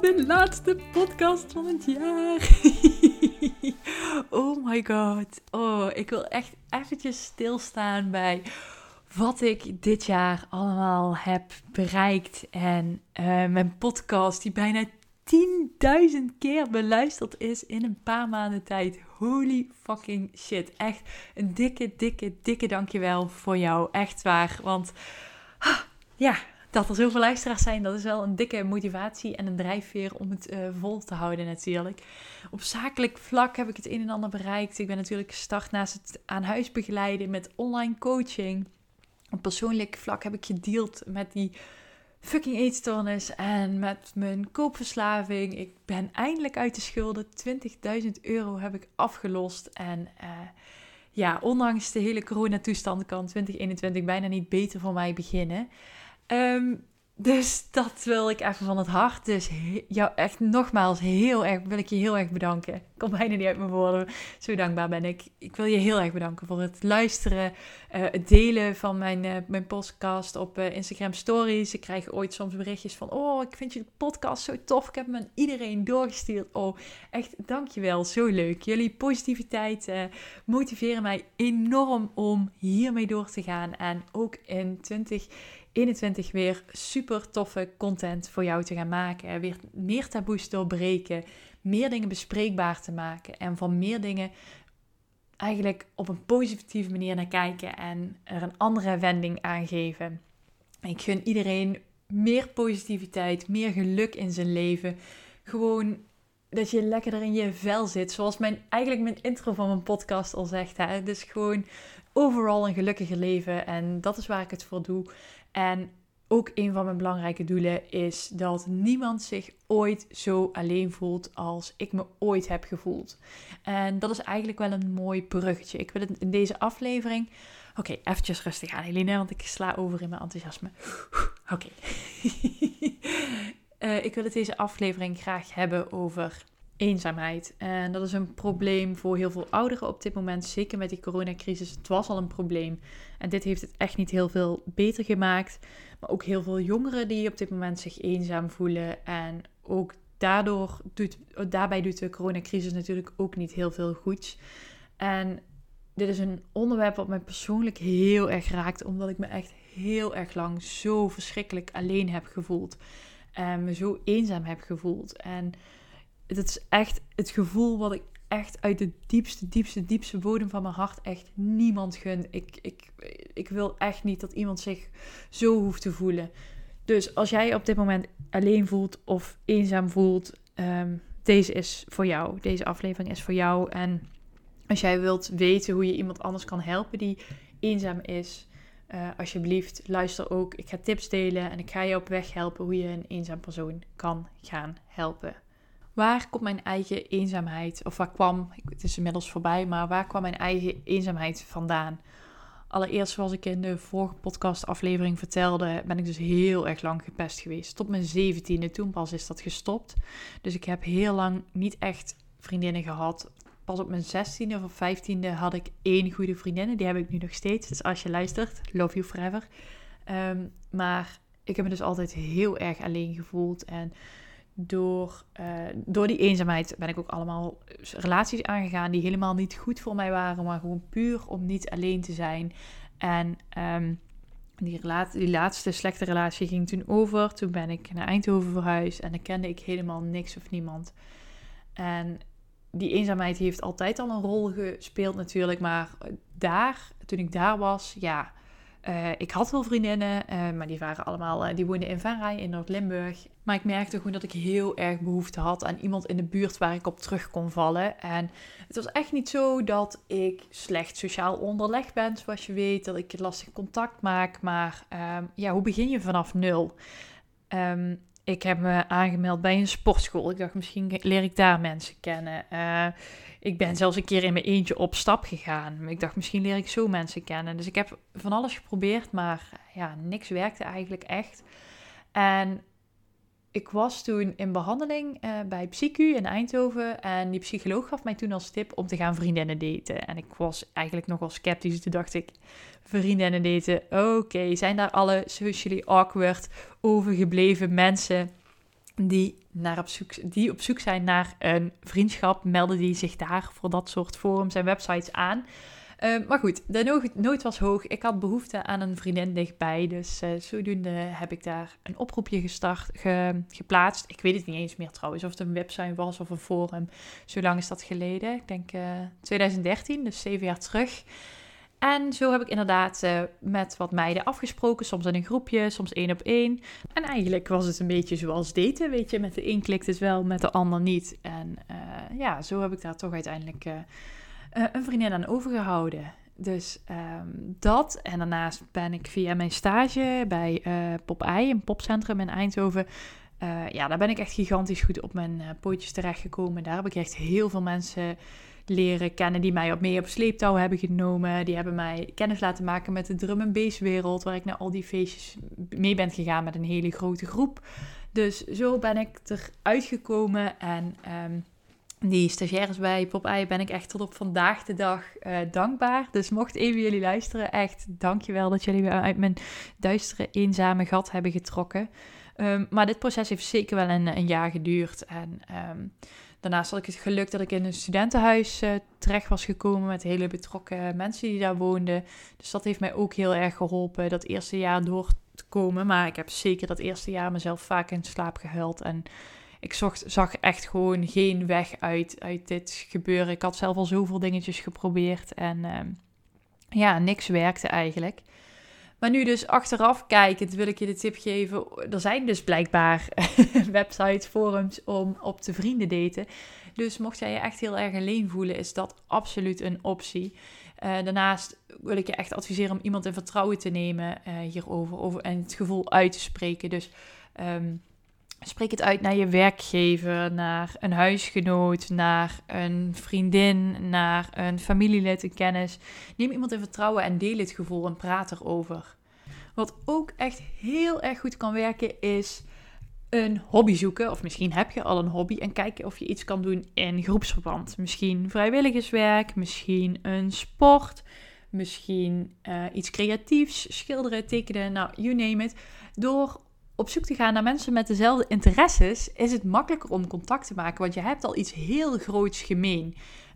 De laatste podcast van het jaar. oh my god. Oh, ik wil echt eventjes stilstaan bij wat ik dit jaar allemaal heb bereikt. En uh, mijn podcast die bijna 10.000 keer beluisterd is in een paar maanden tijd. Holy fucking shit. Echt een dikke, dikke, dikke dankjewel voor jou. Echt waar. Want ah, ja, dat er zoveel luisteraars zijn, dat is wel een dikke motivatie en een drijfveer om het uh, vol te houden natuurlijk. Op zakelijk vlak heb ik het een en ander bereikt. Ik ben natuurlijk gestart naast het aan huis begeleiden met online coaching. Op persoonlijk vlak heb ik gedeeld met die fucking eetstoornis en met mijn koopverslaving. Ik ben eindelijk uit de schulden. 20.000 euro heb ik afgelost en... Uh, ja, ondanks de hele coronatoestand kan 2021 bijna niet beter voor mij beginnen. Um, dus dat wil ik even van het hart. Dus jou echt nogmaals heel erg, wil ik je heel erg bedanken. Ik kom bijna niet uit mijn woorden. Zo dankbaar ben ik. Ik wil je heel erg bedanken voor het luisteren, uh, het delen van mijn, uh, mijn podcast op uh, Instagram Stories. Ik krijg ooit soms berichtjes van, oh, ik vind je podcast zo tof. Ik heb hem aan iedereen doorgestuurd. Oh, echt dankjewel. Zo leuk. Jullie positiviteit motiveren mij enorm om hiermee door te gaan. En ook in 20 21 weer super toffe content voor jou te gaan maken. Weer meer taboes doorbreken, meer dingen bespreekbaar te maken en van meer dingen eigenlijk op een positieve manier naar kijken en er een andere wending aan geven. Ik gun iedereen meer positiviteit, meer geluk in zijn leven. Gewoon dat je lekkerder in je vel zit. Zoals mijn, eigenlijk mijn intro van mijn podcast al zegt. Hè? Dus gewoon overal een gelukkiger leven. En dat is waar ik het voor doe. En ook een van mijn belangrijke doelen is dat niemand zich ooit zo alleen voelt als ik me ooit heb gevoeld. En dat is eigenlijk wel een mooi bruggetje. Ik wil het in deze aflevering. Oké, okay, eventjes rustig aan, Helene, want ik sla over in mijn enthousiasme. Oké. uh, ik wil het deze aflevering graag hebben over eenzaamheid. En dat is een probleem voor heel veel ouderen op dit moment, zeker met die coronacrisis. Het was al een probleem en dit heeft het echt niet heel veel beter gemaakt. Maar ook heel veel jongeren die op dit moment zich eenzaam voelen. En ook daardoor doet, daarbij doet de coronacrisis natuurlijk ook niet heel veel goeds. En dit is een onderwerp wat mij persoonlijk heel erg raakt, omdat ik me echt heel erg lang zo verschrikkelijk alleen heb gevoeld. En me zo eenzaam heb gevoeld. En het is echt het gevoel wat ik echt uit de diepste, diepste, diepste bodem van mijn hart echt niemand gun. Ik, ik, ik wil echt niet dat iemand zich zo hoeft te voelen. Dus als jij op dit moment alleen voelt of eenzaam voelt, um, deze is voor jou. Deze aflevering is voor jou. En als jij wilt weten hoe je iemand anders kan helpen die eenzaam is, uh, alsjeblieft luister ook. Ik ga tips delen en ik ga je op weg helpen hoe je een eenzaam persoon kan gaan helpen waar komt mijn eigen eenzaamheid, of waar kwam, het is inmiddels voorbij, maar waar kwam mijn eigen eenzaamheid vandaan? Allereerst, zoals ik in de vorige podcastaflevering vertelde, ben ik dus heel erg lang gepest geweest. Tot mijn zeventiende, toen pas is dat gestopt. Dus ik heb heel lang niet echt vriendinnen gehad. Pas op mijn zestiende of vijftiende had ik één goede vriendin. Die heb ik nu nog steeds. Dus als je luistert, love you forever. Um, maar ik heb me dus altijd heel erg alleen gevoeld. En door, uh, door die eenzaamheid ben ik ook allemaal relaties aangegaan die helemaal niet goed voor mij waren, maar gewoon puur om niet alleen te zijn. En um, die, die laatste slechte relatie ging toen over. Toen ben ik naar Eindhoven verhuisd en dan kende ik helemaal niks of niemand. En die eenzaamheid heeft altijd al een rol gespeeld natuurlijk, maar daar, toen ik daar was, ja, uh, ik had wel vriendinnen, uh, maar die waren allemaal, uh, die woonden in Venray in Noord-Limburg. Maar ik merkte gewoon dat ik heel erg behoefte had aan iemand in de buurt waar ik op terug kon vallen. En het was echt niet zo dat ik slecht sociaal onderlegd ben, zoals je weet, dat ik lastig contact maak. Maar um, ja, hoe begin je vanaf nul? Um, ik heb me aangemeld bij een sportschool. Ik dacht, misschien leer ik daar mensen kennen. Ik ben zelfs een keer in mijn eentje op stap gegaan. Ik dacht, misschien leer ik zo mensen kennen. Dus ik heb van alles geprobeerd, maar ja, niks werkte eigenlijk echt. En ik was toen in behandeling uh, bij Psycu in Eindhoven. En die psycholoog gaf mij toen als tip om te gaan vriendinnen daten. En ik was eigenlijk nogal sceptisch. Toen dacht ik, vriendinnen daten, oké. zijn daar alle socially awkward overgebleven mensen die, naar op, zoek, die op zoek zijn naar een vriendschap? Melden die zich daar voor dat soort forums en websites aan? Ehm, maar goed, de nood, was hoog. Ik had behoefte aan een vriendin dichtbij. Dus uh, zodoende heb ik daar een oproepje gestart, geplaatst. Ik weet het niet eens meer trouwens, of het een website was of een forum. Zo lang is dat geleden. Ik denk uh, eh, 2013, dus zeven jaar terug. En zo heb ik inderdaad uh, met wat meiden afgesproken, soms in een groepje, soms één op één. En eigenlijk was het een beetje zoals daten, weet je. Met de een klikt het wel, met de ander niet. En ja, zo heb ik daar toch uiteindelijk uh, een vriendin aan overgehouden. Dus um, dat. En daarnaast ben ik via mijn stage bij Pop een popcentrum in Eindhoven. Uh, ja, daar ben ik echt gigantisch goed op mijn uh, pootjes terechtgekomen. Daar heb ik echt heel veel mensen leren kennen die mij op mee op sleeptouw hebben genomen. Die hebben mij kennis laten maken met de drum en bass wereld, waar ik naar al die feestjes mee ben gegaan met een hele grote groep. Dus zo ben ik eruit gekomen en um, die stagiaires bij Popeye ben ik echt tot op vandaag de dag uh, dankbaar. Dus mocht even jullie luisteren, echt dankjewel dat jullie me uit mijn duistere, eenzame gat hebben getrokken. Um, maar dit proces heeft zeker wel een, een jaar geduurd. En um, daarnaast had ik het geluk dat ik in een studentenhuis uh, terecht was gekomen met hele betrokken mensen die daar woonden. Dus dat heeft mij ook heel erg geholpen dat eerste jaar door te komen. Maar ik heb zeker dat eerste jaar mezelf vaak in slaap gehuild en ik zocht, zag echt gewoon geen weg uit, uit dit gebeuren. Ik had zelf al zoveel dingetjes geprobeerd en uh, ja, niks werkte eigenlijk. Maar nu dus achteraf kijkend wil ik je de tip geven. Er zijn dus blijkbaar websites, forums om op te vrienden daten. Dus mocht jij je echt heel erg alleen voelen, is dat absoluut een optie. Uh, daarnaast wil ik je echt adviseren om iemand in vertrouwen te nemen uh, hierover over, en het gevoel uit te spreken. Dus um, Spreek het uit naar je werkgever, naar een huisgenoot, naar een vriendin, naar een familielid, een kennis. Neem iemand in vertrouwen en deel het gevoel en praat erover. Wat ook echt heel erg goed kan werken is een hobby zoeken. Of misschien heb je al een hobby en kijken of je iets kan doen in groepsverband. Misschien vrijwilligerswerk, misschien een sport, misschien uh, iets creatiefs, schilderen, tekenen, nou, you name it. Door op zoek te gaan naar mensen met dezelfde interesses, is het makkelijker om contact te maken. Want je hebt al iets heel groots gemeen.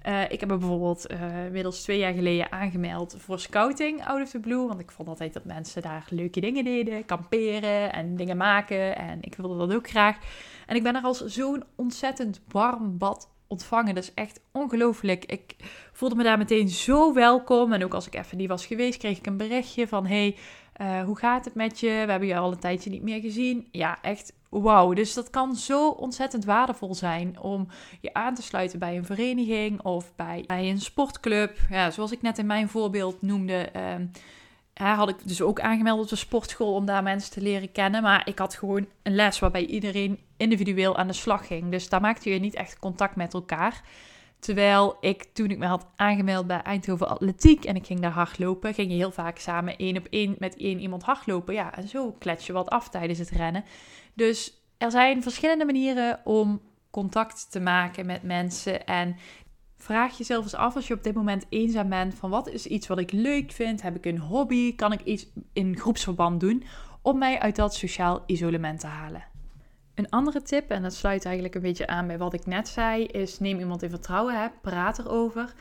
Uh, ik heb me bijvoorbeeld uh, inmiddels twee jaar geleden aangemeld voor scouting out of the blue. Want ik vond altijd dat mensen daar leuke dingen deden. Kamperen en dingen maken. En ik wilde dat ook graag. En ik ben er als zo'n ontzettend warm bad ontvangen. Dat is echt ongelooflijk. Ik voelde me daar meteen zo welkom. En ook als ik even niet was geweest, kreeg ik een berichtje van... Hey, uh, hoe gaat het met je? We hebben je al een tijdje niet meer gezien. Ja, echt wauw. Dus dat kan zo ontzettend waardevol zijn om je aan te sluiten bij een vereniging of bij, bij een sportclub. Ja, zoals ik net in mijn voorbeeld noemde, uh, had ik dus ook aangemeld op de sportschool om daar mensen te leren kennen. Maar ik had gewoon een les waarbij iedereen individueel aan de slag ging. Dus daar maakte je niet echt contact met elkaar. Terwijl ik toen ik me had aangemeld bij Eindhoven Atletiek en ik ging daar hardlopen, ging je heel vaak samen één op één met één iemand hardlopen. Ja, en zo klets je wat af tijdens het rennen. Dus er zijn verschillende manieren om contact te maken met mensen. En vraag jezelf eens af als je op dit moment eenzaam bent: van wat is iets wat ik leuk vind? Heb ik een hobby? Kan ik iets in groepsverband doen om mij uit dat sociaal isolement te halen? Een andere tip, en dat sluit eigenlijk een beetje aan bij wat ik net zei, is neem iemand in vertrouwen, hè, praat erover.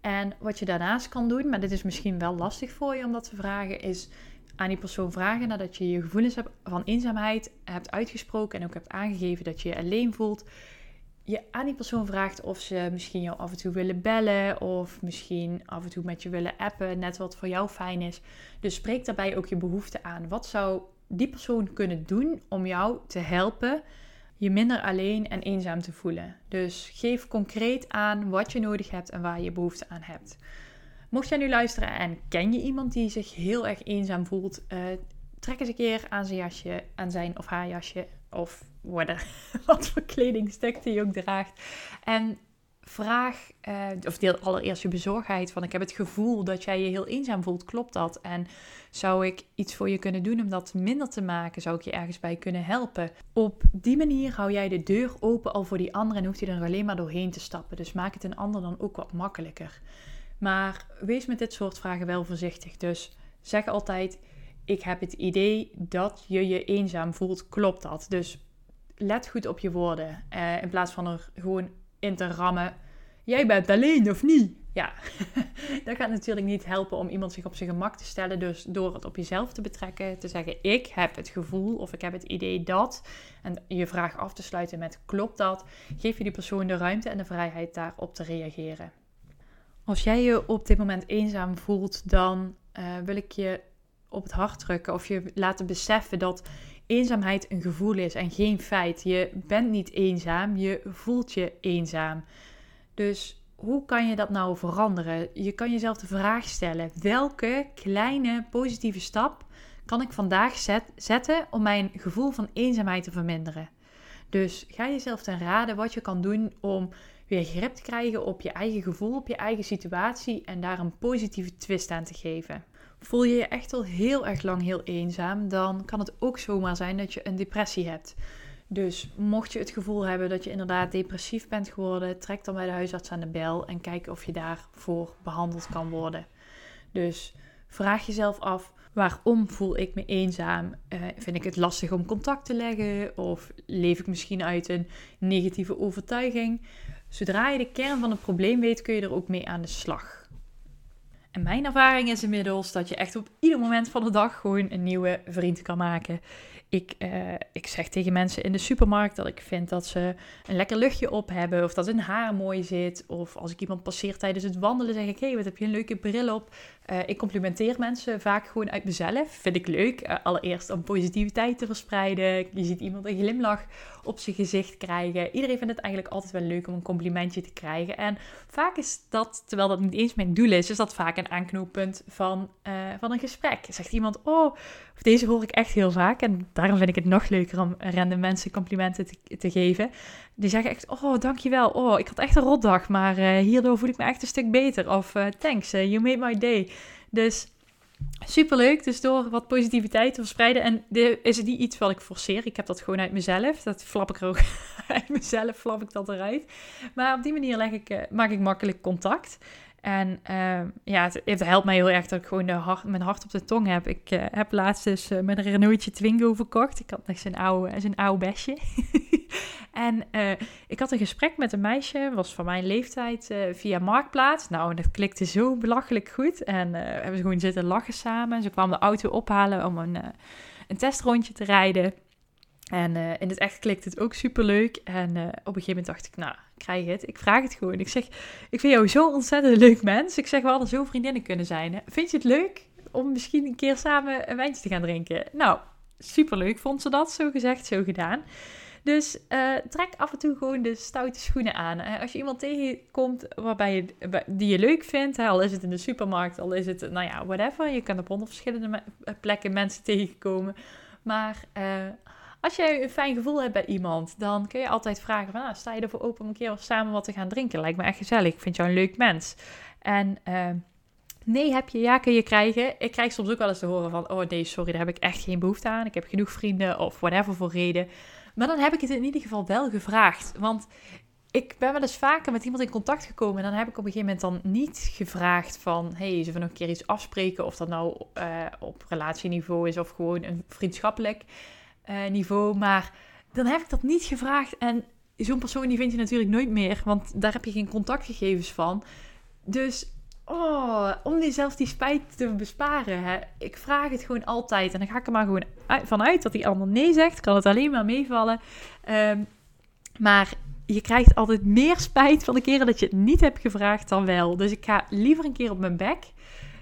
En wat je daarnaast kan doen, maar dit is misschien wel lastig voor je om dat te vragen, is aan die persoon vragen nadat je je gevoelens van eenzaamheid hebt uitgesproken en ook hebt aangegeven dat je je alleen voelt. Je aan die persoon vraagt of ze misschien jou af en toe willen bellen of misschien af en toe met je willen appen, net wat voor jou fijn is. Dus spreek daarbij ook je behoefte aan. Wat zou die persoon kunnen doen om jou te helpen je minder alleen en eenzaam te voelen. Dus geef concreet aan wat je nodig hebt en waar je behoefte aan hebt. Mocht jij nu luisteren en ken je iemand die zich heel erg eenzaam voelt, uh, trek eens een keer aan zijn jasje, aan zijn of haar jasje of wat voor kledingstuk die je ook draagt. En vraag, uh, of deel allereerst je bezorgdheid van ik heb het gevoel dat jij je heel eenzaam voelt, klopt dat? En zou ik iets voor je kunnen doen om dat minder te maken? Zou ik je ergens bij kunnen helpen? Op die manier hou jij de deur open al voor die ander en hoeft hij er alleen maar doorheen te stappen. Dus maak het een ander dan ook wat makkelijker. Maar wees met dit soort vragen wel voorzichtig. Dus zeg altijd: Ik heb het idee dat je je eenzaam voelt. Klopt dat? Dus let goed op je woorden. Uh, in plaats van er gewoon in te rammen. Jij bent alleen of niet? Ja, dat gaat natuurlijk niet helpen om iemand zich op zijn gemak te stellen. Dus door het op jezelf te betrekken, te zeggen: Ik heb het gevoel of ik heb het idee dat. En je vraag af te sluiten met: Klopt dat? Geef je die persoon de ruimte en de vrijheid daarop te reageren. Als jij je op dit moment eenzaam voelt, dan uh, wil ik je op het hart drukken of je laten beseffen dat eenzaamheid een gevoel is en geen feit. Je bent niet eenzaam, je voelt je eenzaam. Dus hoe kan je dat nou veranderen? Je kan jezelf de vraag stellen: welke kleine positieve stap kan ik vandaag zetten om mijn gevoel van eenzaamheid te verminderen? Dus ga jezelf ten raden wat je kan doen om weer grip te krijgen op je eigen gevoel, op je eigen situatie en daar een positieve twist aan te geven. Voel je je echt al heel erg lang heel eenzaam, dan kan het ook zomaar zijn dat je een depressie hebt. Dus mocht je het gevoel hebben dat je inderdaad depressief bent geworden, trek dan bij de huisarts aan de bel en kijk of je daarvoor behandeld kan worden. Dus vraag jezelf af: waarom voel ik me eenzaam? Uh, vind ik het lastig om contact te leggen? Of leef ik misschien uit een negatieve overtuiging? Zodra je de kern van het probleem weet, kun je er ook mee aan de slag. En mijn ervaring is inmiddels dat je echt op ieder moment van de dag gewoon een nieuwe vriend kan maken. Ik, uh, ik zeg tegen mensen in de supermarkt dat ik vind dat ze een lekker luchtje op hebben. Of dat hun haar mooi zit. Of als ik iemand passeer tijdens het wandelen, zeg ik: Hé, hey, wat heb je een leuke bril op? Uh, ik complimenteer mensen vaak gewoon uit mezelf. Vind ik leuk. Uh, allereerst om positiviteit te verspreiden. Je ziet iemand een glimlach op zijn gezicht krijgen. Iedereen vindt het eigenlijk altijd wel leuk om een complimentje te krijgen. En vaak is dat, terwijl dat niet eens mijn doel is, is dat vaak een aanknooppunt van, van een gesprek. Zegt iemand: Oh, deze hoor ik echt heel vaak. En daarom vind ik het nog leuker om random mensen complimenten te, te geven. Die zeggen echt, oh, dankjewel. Oh, ik had echt een rotdag, maar uh, hierdoor voel ik me echt een stuk beter. Of uh, thanks, you made my day. Dus superleuk. Dus door wat positiviteit te verspreiden. En dit is niet iets wat ik forceer. Ik heb dat gewoon uit mezelf. Dat flap ik er ook uit mezelf, flap ik dat eruit. Maar op die manier leg ik, maak ik makkelijk contact. En uh, ja, het, helpt mij heel erg dat ik gewoon hart, mijn hart op de tong heb. Ik uh, heb laatst dus uh, met een Renaultje Twingo verkocht. Ik had nog zijn oude, zijn oude besje. en eh, ik had een gesprek met een meisje, was van mijn leeftijd, via Marktplaats. Nou, dat klikte zo belachelijk goed. En hebben ze gewoon zitten lachen samen. Ze kwam de auto ophalen om een, een testrondje te rijden. En in het echt klikt het ook super leuk. En op een gegeven moment dacht ik, nou, krijg het. Ik vraag het gewoon. Ik zeg, ik vind jou zo ontzettend leuk mens. Ik zeg, we hadden zo vriendinnen kunnen zijn. Vind je het leuk om misschien een keer samen een wijntje te gaan drinken? Nou, superleuk vond ze dat. Zo gezegd, zo gedaan. Dus uh, trek af en toe gewoon de stoute schoenen aan. Als je iemand tegenkomt waarbij je, die je leuk vindt, al is het in de supermarkt, al is het, nou ja, whatever. Je kan op honderd verschillende plekken mensen tegenkomen. Maar als jij een fijn gevoel hebt bij iemand, dan kun je altijd vragen van, nou, sta je ervoor open om een keer samen wat te gaan drinken? Lijkt me echt gezellig. Ik vind jou een leuk mens. En uh, nee heb je, ja kun je krijgen. Ik krijg soms ook wel eens te horen van, oh nee, sorry, daar heb ik echt geen behoefte aan. Ik heb genoeg vrienden of whatever voor reden. Maar dan heb ik het in ieder geval wel gevraagd. Want ik ben wel eens vaker met iemand in contact gekomen. En dan heb ik op een gegeven moment dan niet gevraagd van... hey, zullen we nog een keer iets afspreken? Of dat nou uh, op relatieniveau is of gewoon een vriendschappelijk uh, niveau. Maar dan heb ik dat niet gevraagd. En zo'n persoon die vind je natuurlijk nooit meer. Want daar heb je geen contactgegevens van. Dus oh, om jezelf die spijt te besparen. Hè, ik vraag het gewoon altijd. En dan ga ik er maar gewoon vanuit dat die ander nee zegt. Kan het alleen maar meevallen. Um, maar je krijgt altijd meer spijt van de keren dat je het niet hebt gevraagd dan wel. Dus ik ga liever een keer op mijn bek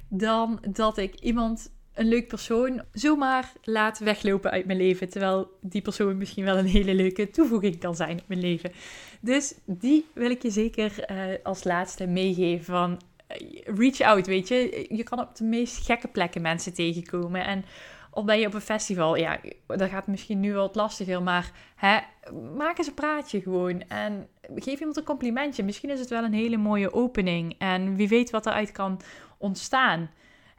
dan dat ik iemand een leuk persoon zomaar laat weglopen uit mijn leven. Terwijl die persoon misschien wel een hele leuke toevoeging kan zijn op mijn leven. Dus die wil ik je zeker uh, als laatste meegeven van eh, reach out, weet je. Je kan op de meest gekke plekken mensen tegenkomen. En Of ben je op een festival? Ja, dat gaat misschien nu wel wat lastiger, maar hè, maak eens een praatje gewoon. En geef iemand een complimentje. Misschien is het wel een hele mooie opening. En wie weet wat eruit kan ontstaan.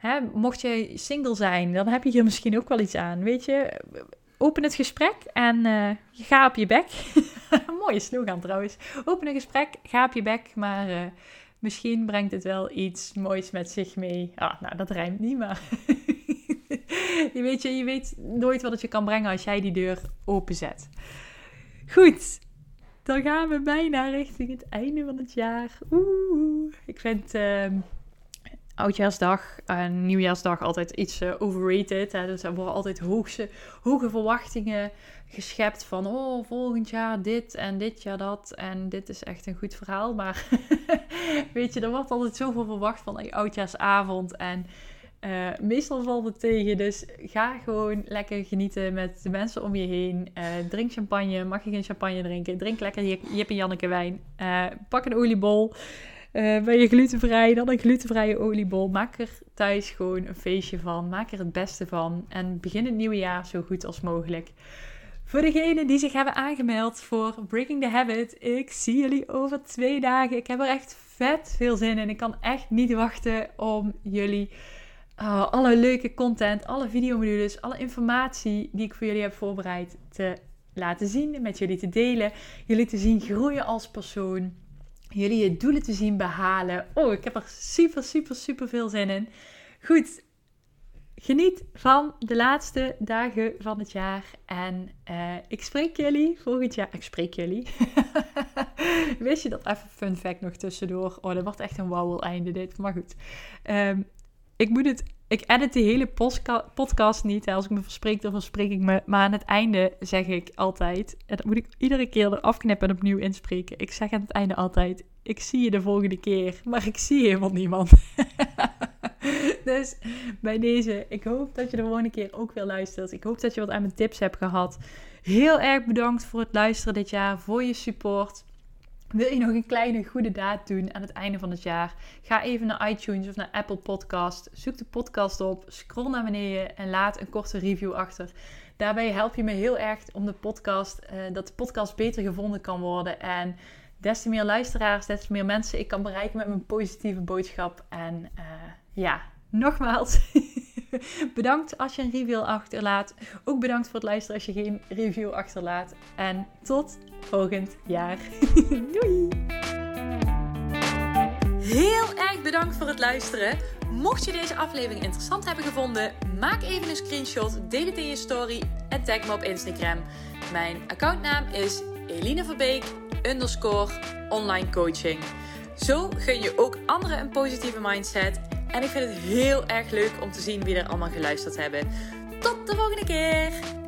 Hè, mocht je single zijn, dan heb je hier misschien ook wel iets aan. Weet je, open het gesprek en uh, ga op je bek. Mooie slogan trouwens. Open een gesprek, ga op je bek, maar uh, misschien brengt het wel iets moois met zich mee. Ah, nou, dat rijmt niet, maar je, weet, je, je weet nooit wat het je kan brengen als jij die deur openzet. Goed, dan gaan we bijna richting het einde van het jaar. Oeh, ik vind... Uh, oudjaarsdag en nieuwjaarsdag altijd iets uh, overrated. Hè? Dus er worden altijd hoogse, hoge verwachtingen geschept van... oh, volgend jaar dit en dit jaar dat. En dit is echt een goed verhaal. Maar weet je, er wordt altijd zoveel verwacht van oudjaarsavond. En uh, meestal valt het tegen. Dus ga gewoon lekker genieten met de mensen om je heen. Uh, drink champagne. Mag je geen champagne drinken? Drink lekker Jip en Janneke wijn. pak een oliebol. Uh, ben je glutenvrij, dan een glutenvrije oliebol. Maak er thuis gewoon een feestje van. Maak er het beste van. En begin het nieuwe jaar zo goed als mogelijk. Voor degenen die zich hebben aangemeld voor Breaking the Habit, ik zie jullie over twee dagen. Ik heb er echt vet veel zin in. Ik kan echt niet wachten om jullie uh, alle leuke content, alle videomodules, alle informatie die ik voor jullie heb voorbereid te laten zien, met jullie te delen. Jullie te zien groeien als persoon jullie je doelen te zien behalen. Oh, ik heb er super, super, super veel zin in. Goed, geniet van de laatste dagen van het jaar. En uh, ik spreek jullie volgend jaar. Ik spreek jullie. Wist je dat even fun fact nog tussendoor? Oh, dat wordt echt een wauwel einde dit. Maar goed. Um, ik moet het ik edit de hele podcast niet. Als ik me verspreek, dan verspreek ik me. Maar aan het einde zeg ik altijd. En dat moet ik iedere keer eraf knippen en opnieuw inspreken. Ik zeg aan het einde altijd. Ik zie je de volgende keer. Maar ik zie helemaal niemand. dus bij deze. Ik hoop dat je de volgende keer ook weer luistert. Ik hoop dat je wat aan mijn tips hebt gehad. Heel erg bedankt voor het luisteren dit jaar. Voor je support. Wil je nog een kleine goede daad doen aan het einde van het jaar? Ga even naar iTunes of naar Apple Podcast. Zoek de podcast op, scroll naar beneden en laat een korte review achter. Daarbij help je me heel erg om de podcast, uh, dat de podcast beter gevonden kan worden. En des te meer luisteraars, des te meer mensen ik kan bereiken met mijn positieve boodschap. En uh, ja, nogmaals, bedankt als je een review achterlaat. Ook bedankt voor het luisteren als je geen review achterlaat. En tot volgend jaar. Doei! Heel erg bedankt voor het luisteren. Mocht je deze aflevering interessant hebben gevonden, maak even een screenshot, deel het in je story en tag me op Instagram. Mijn accountnaam is Eline Verbeek underscore online coaching. Zo gun je ook anderen een positieve mindset en ik vind het heel erg leuk om te zien wie er allemaal geluisterd hebben. Tot de volgende keer!